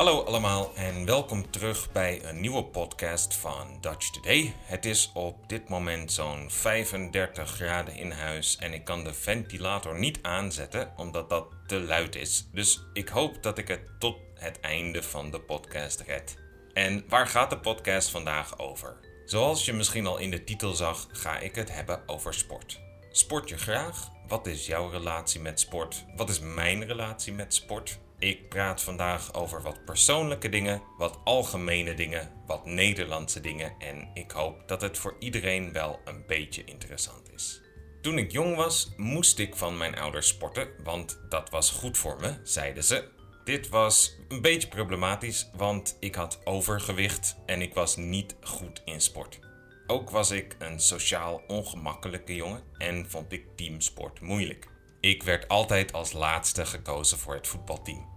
Hallo allemaal en welkom terug bij een nieuwe podcast van Dutch Today. Het is op dit moment zo'n 35 graden in huis en ik kan de ventilator niet aanzetten omdat dat te luid is. Dus ik hoop dat ik het tot het einde van de podcast red. En waar gaat de podcast vandaag over? Zoals je misschien al in de titel zag, ga ik het hebben over sport. Sport je graag? Wat is jouw relatie met sport? Wat is mijn relatie met sport? Ik praat vandaag over wat persoonlijke dingen, wat algemene dingen, wat Nederlandse dingen en ik hoop dat het voor iedereen wel een beetje interessant is. Toen ik jong was, moest ik van mijn ouders sporten, want dat was goed voor me, zeiden ze. Dit was een beetje problematisch, want ik had overgewicht en ik was niet goed in sport. Ook was ik een sociaal ongemakkelijke jongen en vond ik teamsport moeilijk. Ik werd altijd als laatste gekozen voor het voetbalteam.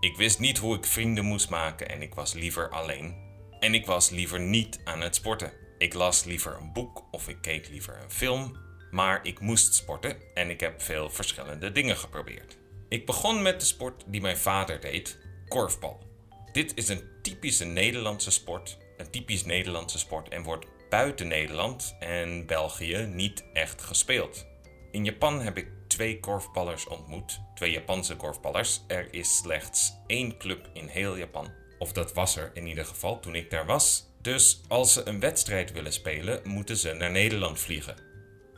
Ik wist niet hoe ik vrienden moest maken en ik was liever alleen. En ik was liever niet aan het sporten. Ik las liever een boek of ik keek liever een film, maar ik moest sporten en ik heb veel verschillende dingen geprobeerd. Ik begon met de sport die mijn vader deed, korfbal. Dit is een typische Nederlandse sport, een typisch Nederlandse sport en wordt buiten Nederland en België niet echt gespeeld. In Japan heb ik twee korfballers ontmoet, twee Japanse korfballers. Er is slechts één club in heel Japan. Of dat was er in ieder geval toen ik daar was. Dus als ze een wedstrijd willen spelen, moeten ze naar Nederland vliegen.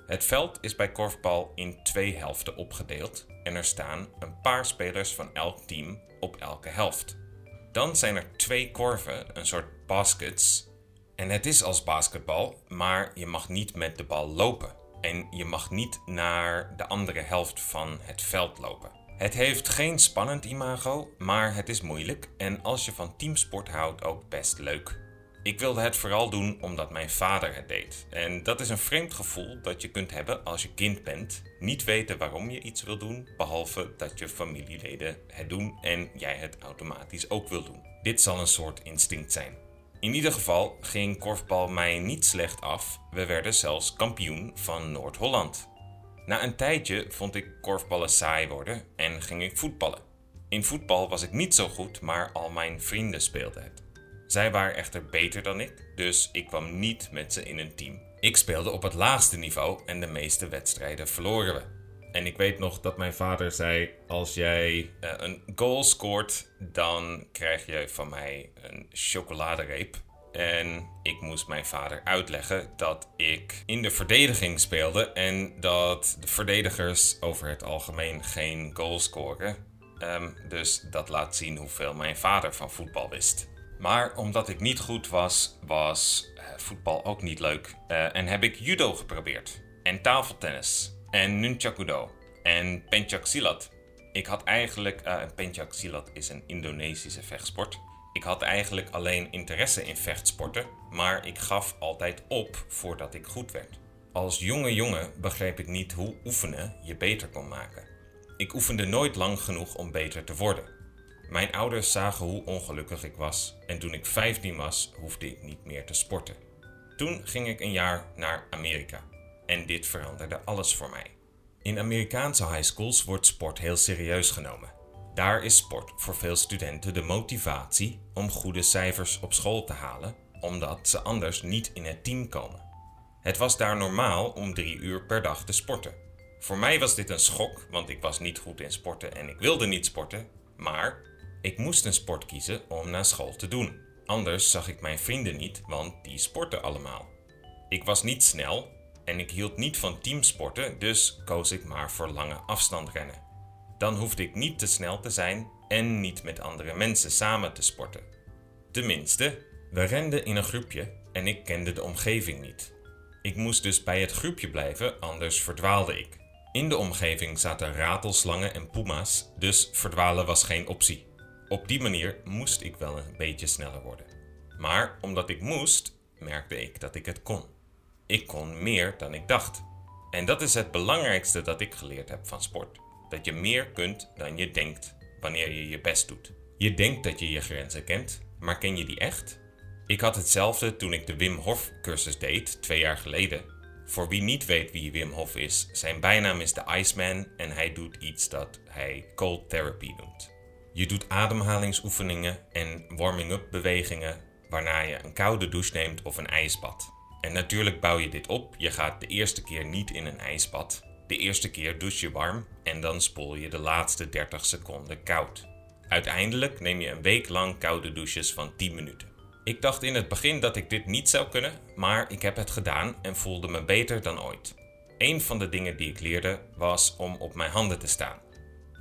Het veld is bij korfbal in twee helften opgedeeld en er staan een paar spelers van elk team op elke helft. Dan zijn er twee korven, een soort baskets. En het is als basketbal, maar je mag niet met de bal lopen en je mag niet naar de andere helft van het veld lopen. Het heeft geen spannend imago, maar het is moeilijk en als je van teamsport houdt ook best leuk. Ik wilde het vooral doen omdat mijn vader het deed. En dat is een vreemd gevoel dat je kunt hebben als je kind bent. Niet weten waarom je iets wil doen, behalve dat je familieleden het doen en jij het automatisch ook wil doen. Dit zal een soort instinct zijn. In ieder geval ging korfbal mij niet slecht af. We werden zelfs kampioen van Noord-Holland. Na een tijdje vond ik korfballen saai worden en ging ik voetballen. In voetbal was ik niet zo goed, maar al mijn vrienden speelden het. Zij waren echter beter dan ik, dus ik kwam niet met ze in een team. Ik speelde op het laagste niveau en de meeste wedstrijden verloren we. En ik weet nog dat mijn vader zei: Als jij uh, een goal scoort, dan krijg je van mij een chocoladereep. En ik moest mijn vader uitleggen dat ik in de verdediging speelde en dat de verdedigers over het algemeen geen goal scoren. Um, dus dat laat zien hoeveel mijn vader van voetbal wist. Maar omdat ik niet goed was, was uh, voetbal ook niet leuk. Uh, en heb ik judo geprobeerd. En tafeltennis en nunchakudo en pencak silat. Ik had eigenlijk, uh, pencak silat is een Indonesische vechtsport. Ik had eigenlijk alleen interesse in vechtsporten, maar ik gaf altijd op voordat ik goed werd. Als jonge jongen begreep ik niet hoe oefenen je beter kon maken. Ik oefende nooit lang genoeg om beter te worden. Mijn ouders zagen hoe ongelukkig ik was en toen ik 15 was, hoefde ik niet meer te sporten. Toen ging ik een jaar naar Amerika. En dit veranderde alles voor mij. In Amerikaanse high schools wordt sport heel serieus genomen. Daar is sport voor veel studenten de motivatie om goede cijfers op school te halen, omdat ze anders niet in het team komen. Het was daar normaal om drie uur per dag te sporten. Voor mij was dit een schok, want ik was niet goed in sporten en ik wilde niet sporten, maar ik moest een sport kiezen om na school te doen. Anders zag ik mijn vrienden niet, want die sporten allemaal. Ik was niet snel en ik hield niet van teamsporten, dus koos ik maar voor lange afstandrennen. Dan hoefde ik niet te snel te zijn en niet met andere mensen samen te sporten. Tenminste, we renden in een groepje en ik kende de omgeving niet. Ik moest dus bij het groepje blijven, anders verdwaalde ik. In de omgeving zaten ratelslangen en puma's, dus verdwalen was geen optie. Op die manier moest ik wel een beetje sneller worden. Maar omdat ik moest, merkte ik dat ik het kon. Ik kon meer dan ik dacht. En dat is het belangrijkste dat ik geleerd heb van sport. Dat je meer kunt dan je denkt wanneer je je best doet. Je denkt dat je je grenzen kent, maar ken je die echt? Ik had hetzelfde toen ik de Wim Hof cursus deed, twee jaar geleden. Voor wie niet weet wie Wim Hof is, zijn bijnaam is de Iceman en hij doet iets dat hij cold therapy noemt. Je doet ademhalingsoefeningen en warming-up bewegingen, waarna je een koude douche neemt of een ijsbad. En natuurlijk bouw je dit op. Je gaat de eerste keer niet in een ijsbad. De eerste keer douche je warm en dan spoel je de laatste 30 seconden koud. Uiteindelijk neem je een week lang koude douches van 10 minuten. Ik dacht in het begin dat ik dit niet zou kunnen, maar ik heb het gedaan en voelde me beter dan ooit. Een van de dingen die ik leerde was om op mijn handen te staan.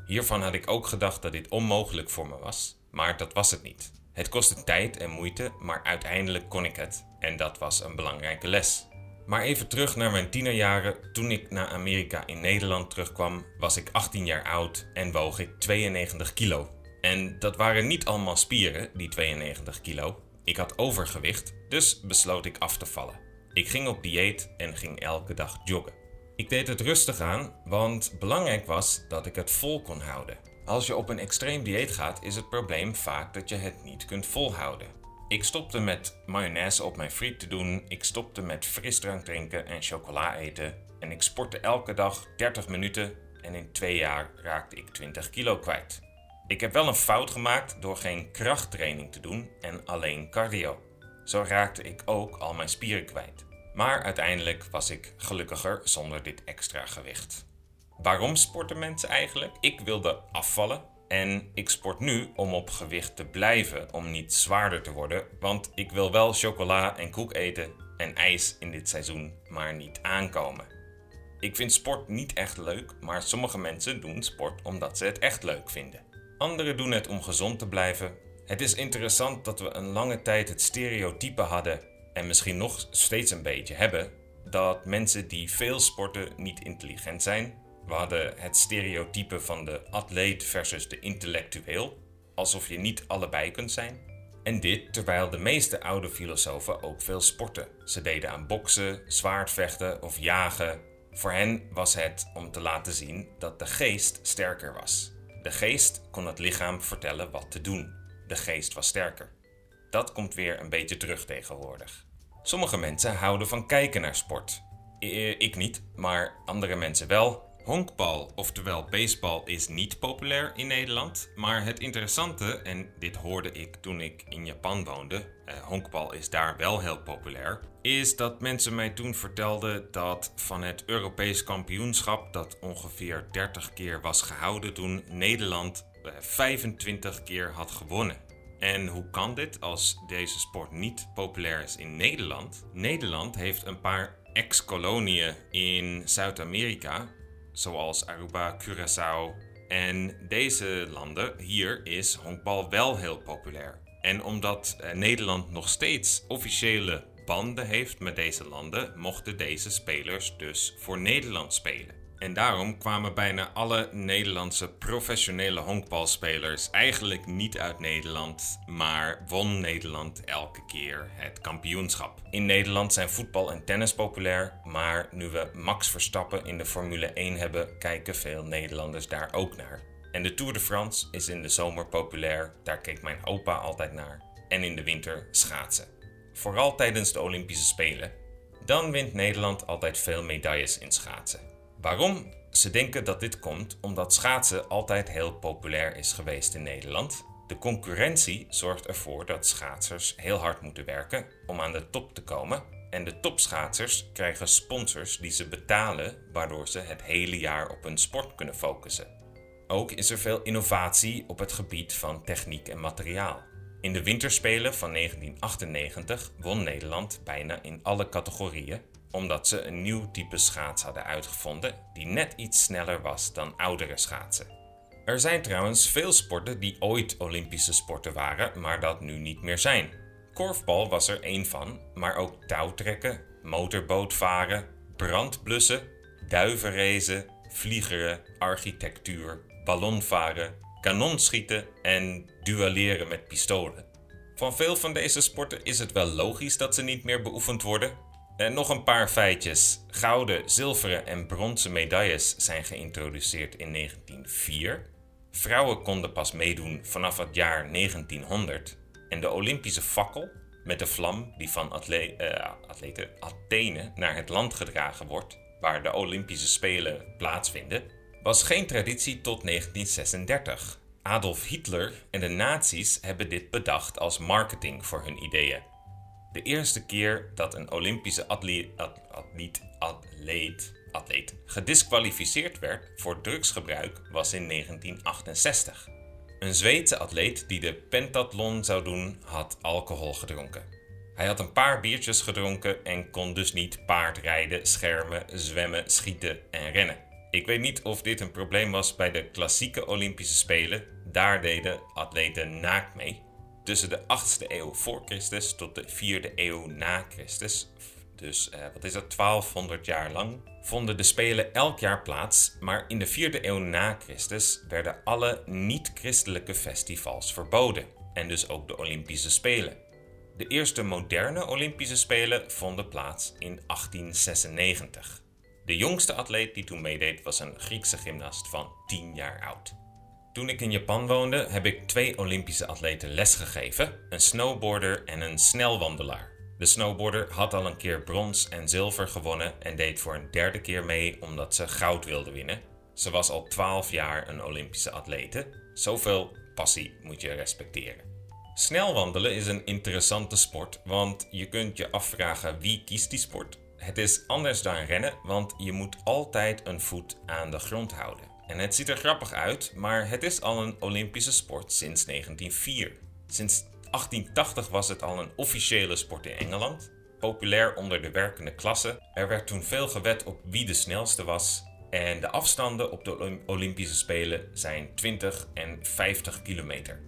Hiervan had ik ook gedacht dat dit onmogelijk voor me was, maar dat was het niet. Het kostte tijd en moeite, maar uiteindelijk kon ik het en dat was een belangrijke les. Maar even terug naar mijn tienerjaren. Toen ik naar Amerika in Nederland terugkwam, was ik 18 jaar oud en woog ik 92 kilo. En dat waren niet allemaal spieren, die 92 kilo. Ik had overgewicht, dus besloot ik af te vallen. Ik ging op dieet en ging elke dag joggen. Ik deed het rustig aan, want belangrijk was dat ik het vol kon houden. Als je op een extreem dieet gaat, is het probleem vaak dat je het niet kunt volhouden. Ik stopte met mayonaise op mijn friet te doen, ik stopte met frisdrank drinken en chocola eten en ik sportte elke dag 30 minuten en in twee jaar raakte ik 20 kilo kwijt. Ik heb wel een fout gemaakt door geen krachttraining te doen en alleen cardio. Zo raakte ik ook al mijn spieren kwijt. Maar uiteindelijk was ik gelukkiger zonder dit extra gewicht. Waarom sporten mensen eigenlijk? Ik wilde afvallen en ik sport nu om op gewicht te blijven, om niet zwaarder te worden, want ik wil wel chocola en koek eten en ijs in dit seizoen maar niet aankomen. Ik vind sport niet echt leuk, maar sommige mensen doen sport omdat ze het echt leuk vinden. Anderen doen het om gezond te blijven. Het is interessant dat we een lange tijd het stereotype hadden en misschien nog steeds een beetje hebben dat mensen die veel sporten niet intelligent zijn we hadden het stereotype van de atleet versus de intellectueel, alsof je niet allebei kunt zijn. En dit terwijl de meeste oude filosofen ook veel sporten. Ze deden aan boksen, zwaardvechten of jagen. Voor hen was het om te laten zien dat de geest sterker was. De geest kon het lichaam vertellen wat te doen. De geest was sterker. Dat komt weer een beetje terug tegenwoordig. Sommige mensen houden van kijken naar sport. Ik niet, maar andere mensen wel. Honkbal, oftewel baseball, is niet populair in Nederland. Maar het interessante, en dit hoorde ik toen ik in Japan woonde, eh, honkbal is daar wel heel populair, is dat mensen mij toen vertelden dat van het Europees kampioenschap, dat ongeveer 30 keer was gehouden toen, Nederland eh, 25 keer had gewonnen. En hoe kan dit als deze sport niet populair is in Nederland? Nederland heeft een paar ex-koloniën in Zuid-Amerika zoals Aruba, Curaçao. En deze landen, hier is honkbal wel heel populair. En omdat eh, Nederland nog steeds officiële banden heeft met deze landen, mochten deze spelers dus voor Nederland spelen. En daarom kwamen bijna alle Nederlandse professionele honkbalspelers eigenlijk niet uit Nederland, maar won Nederland elke keer het kampioenschap. In Nederland zijn voetbal en tennis populair, maar nu we Max Verstappen in de Formule 1 hebben, kijken veel Nederlanders daar ook naar. En de Tour de France is in de zomer populair, daar keek mijn opa altijd naar. En in de winter schaatsen. Vooral tijdens de Olympische Spelen. Dan wint Nederland altijd veel medailles in schaatsen. Waarom? Ze denken dat dit komt omdat schaatsen altijd heel populair is geweest in Nederland. De concurrentie zorgt ervoor dat schaatsers heel hard moeten werken om aan de top te komen. En de topschaatsers krijgen sponsors die ze betalen, waardoor ze het hele jaar op hun sport kunnen focussen. Ook is er veel innovatie op het gebied van techniek en materiaal. In de winterspelen van 1998 won Nederland bijna in alle categorieën omdat ze een nieuw type schaats hadden uitgevonden die net iets sneller was dan oudere schaatsen. Er zijn trouwens veel sporten die ooit Olympische sporten waren, maar dat nu niet meer zijn. Korfbal was er één van, maar ook touwtrekken, motorbootvaren, brandblussen, duivenrezen, vliegeren, architectuur, ballonvaren, kanonschieten en duelleren met pistolen. Van veel van deze sporten is het wel logisch dat ze niet meer beoefend worden, nog een paar feitjes. Gouden, zilveren en bronzen medailles zijn geïntroduceerd in 1904. Vrouwen konden pas meedoen vanaf het jaar 1900. En de Olympische fakkel, met de vlam die van atle atleten Athene naar het land gedragen wordt, waar de Olympische Spelen plaatsvinden, was geen traditie tot 1936. Adolf Hitler en de nazi's hebben dit bedacht als marketing voor hun ideeën. De eerste keer dat een Olympische atleet, atleet, gedisqualificeerd werd voor drugsgebruik was in 1968. Een Zweedse atleet die de pentathlon zou doen, had alcohol gedronken. Hij had een paar biertjes gedronken en kon dus niet paardrijden, schermen, zwemmen, schieten en rennen. Ik weet niet of dit een probleem was bij de klassieke Olympische Spelen. Daar deden atleten naakt mee. Tussen de 8e eeuw voor Christus tot de 4e eeuw na Christus, dus uh, wat is dat, 1200 jaar lang, vonden de Spelen elk jaar plaats, maar in de 4e eeuw na Christus werden alle niet-christelijke festivals verboden en dus ook de Olympische Spelen. De eerste moderne Olympische Spelen vonden plaats in 1896. De jongste atleet die toen meedeed was een Griekse gymnast van 10 jaar oud. Toen ik in Japan woonde, heb ik twee Olympische atleten lesgegeven: een snowboarder en een snelwandelaar. De snowboarder had al een keer brons en zilver gewonnen en deed voor een derde keer mee omdat ze goud wilde winnen. Ze was al 12 jaar een Olympische atlete. Zoveel passie moet je respecteren. Snelwandelen is een interessante sport, want je kunt je afvragen wie kiest die sport. Het is anders dan rennen, want je moet altijd een voet aan de grond houden. En het ziet er grappig uit, maar het is al een Olympische sport sinds 1904. Sinds 1880 was het al een officiële sport in Engeland, populair onder de werkende klasse. Er werd toen veel gewet op wie de snelste was. En de afstanden op de Olympische Spelen zijn 20 en 50 kilometer.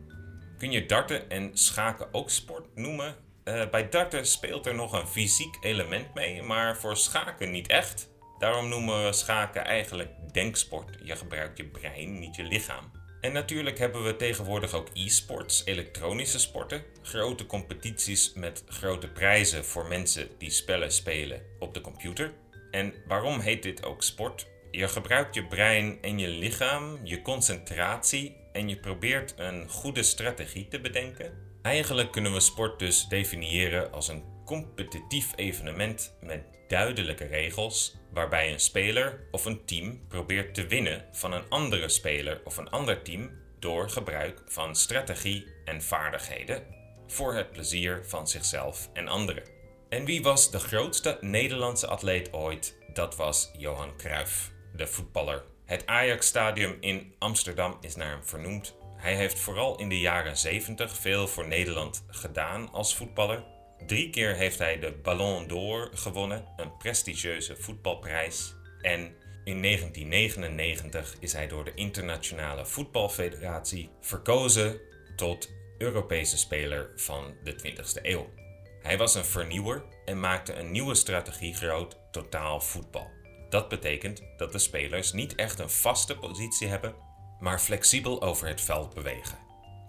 Kun je darten en schaken ook sport noemen? Uh, bij darten speelt er nog een fysiek element mee, maar voor schaken niet echt. Daarom noemen we schaken eigenlijk denksport. Je gebruikt je brein, niet je lichaam. En natuurlijk hebben we tegenwoordig ook e-sports, elektronische sporten. Grote competities met grote prijzen voor mensen die spellen spelen op de computer. En waarom heet dit ook sport? Je gebruikt je brein en je lichaam, je concentratie en je probeert een goede strategie te bedenken. Eigenlijk kunnen we sport dus definiëren als een competitief evenement met duidelijke regels waarbij een speler of een team probeert te winnen van een andere speler of een ander team door gebruik van strategie en vaardigheden voor het plezier van zichzelf en anderen. En wie was de grootste Nederlandse atleet ooit? Dat was Johan Cruijff, de voetballer. Het Ajax-stadium in Amsterdam is naar hem vernoemd. Hij heeft vooral in de jaren 70 veel voor Nederland gedaan als voetballer. Drie keer heeft hij de Ballon d'Or gewonnen, een prestigieuze voetbalprijs. En in 1999 is hij door de Internationale Voetbalfederatie verkozen tot Europese speler van de 20e eeuw. Hij was een vernieuwer en maakte een nieuwe strategie groot, totaal voetbal. Dat betekent dat de spelers niet echt een vaste positie hebben, maar flexibel over het veld bewegen.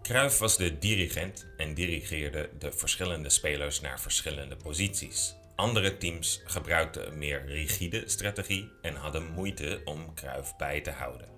Cruijff was de dirigent en dirigeerde de verschillende spelers naar verschillende posities. Andere teams gebruikten een meer rigide strategie en hadden moeite om Cruijff bij te houden.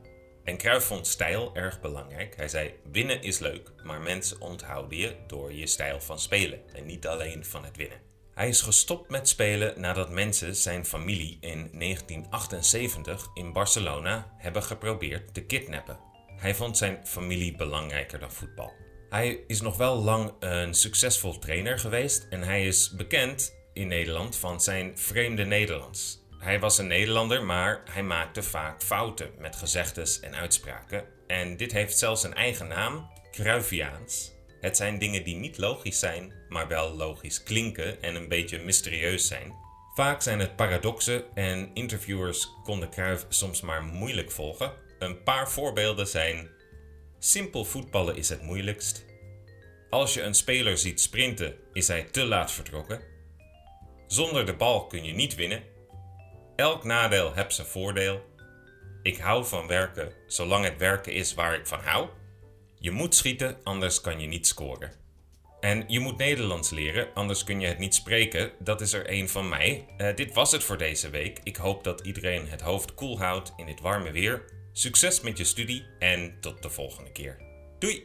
En Cruijff vond stijl erg belangrijk. Hij zei: winnen is leuk, maar mensen onthouden je door je stijl van spelen en niet alleen van het winnen. Hij is gestopt met spelen nadat mensen zijn familie in 1978 in Barcelona hebben geprobeerd te kidnappen. Hij vond zijn familie belangrijker dan voetbal. Hij is nog wel lang een succesvol trainer geweest en hij is bekend in Nederland van zijn vreemde Nederlands. Hij was een Nederlander, maar hij maakte vaak fouten met gezegdes en uitspraken. En dit heeft zelfs een eigen naam, Cruyffiaans. Het zijn dingen die niet logisch zijn, maar wel logisch klinken en een beetje mysterieus zijn. Vaak zijn het paradoxen en interviewers konden Cruyff soms maar moeilijk volgen. Een paar voorbeelden zijn: simpel voetballen is het moeilijkst. Als je een speler ziet sprinten, is hij te laat vertrokken. Zonder de bal kun je niet winnen. Elk nadeel heeft zijn voordeel. Ik hou van werken zolang het werken is waar ik van hou. Je moet schieten, anders kan je niet scoren. En je moet Nederlands leren, anders kun je het niet spreken. Dat is er één van mij. Uh, dit was het voor deze week. Ik hoop dat iedereen het hoofd koel houdt in dit warme weer. Succes met je studie en tot de volgende keer. Doei!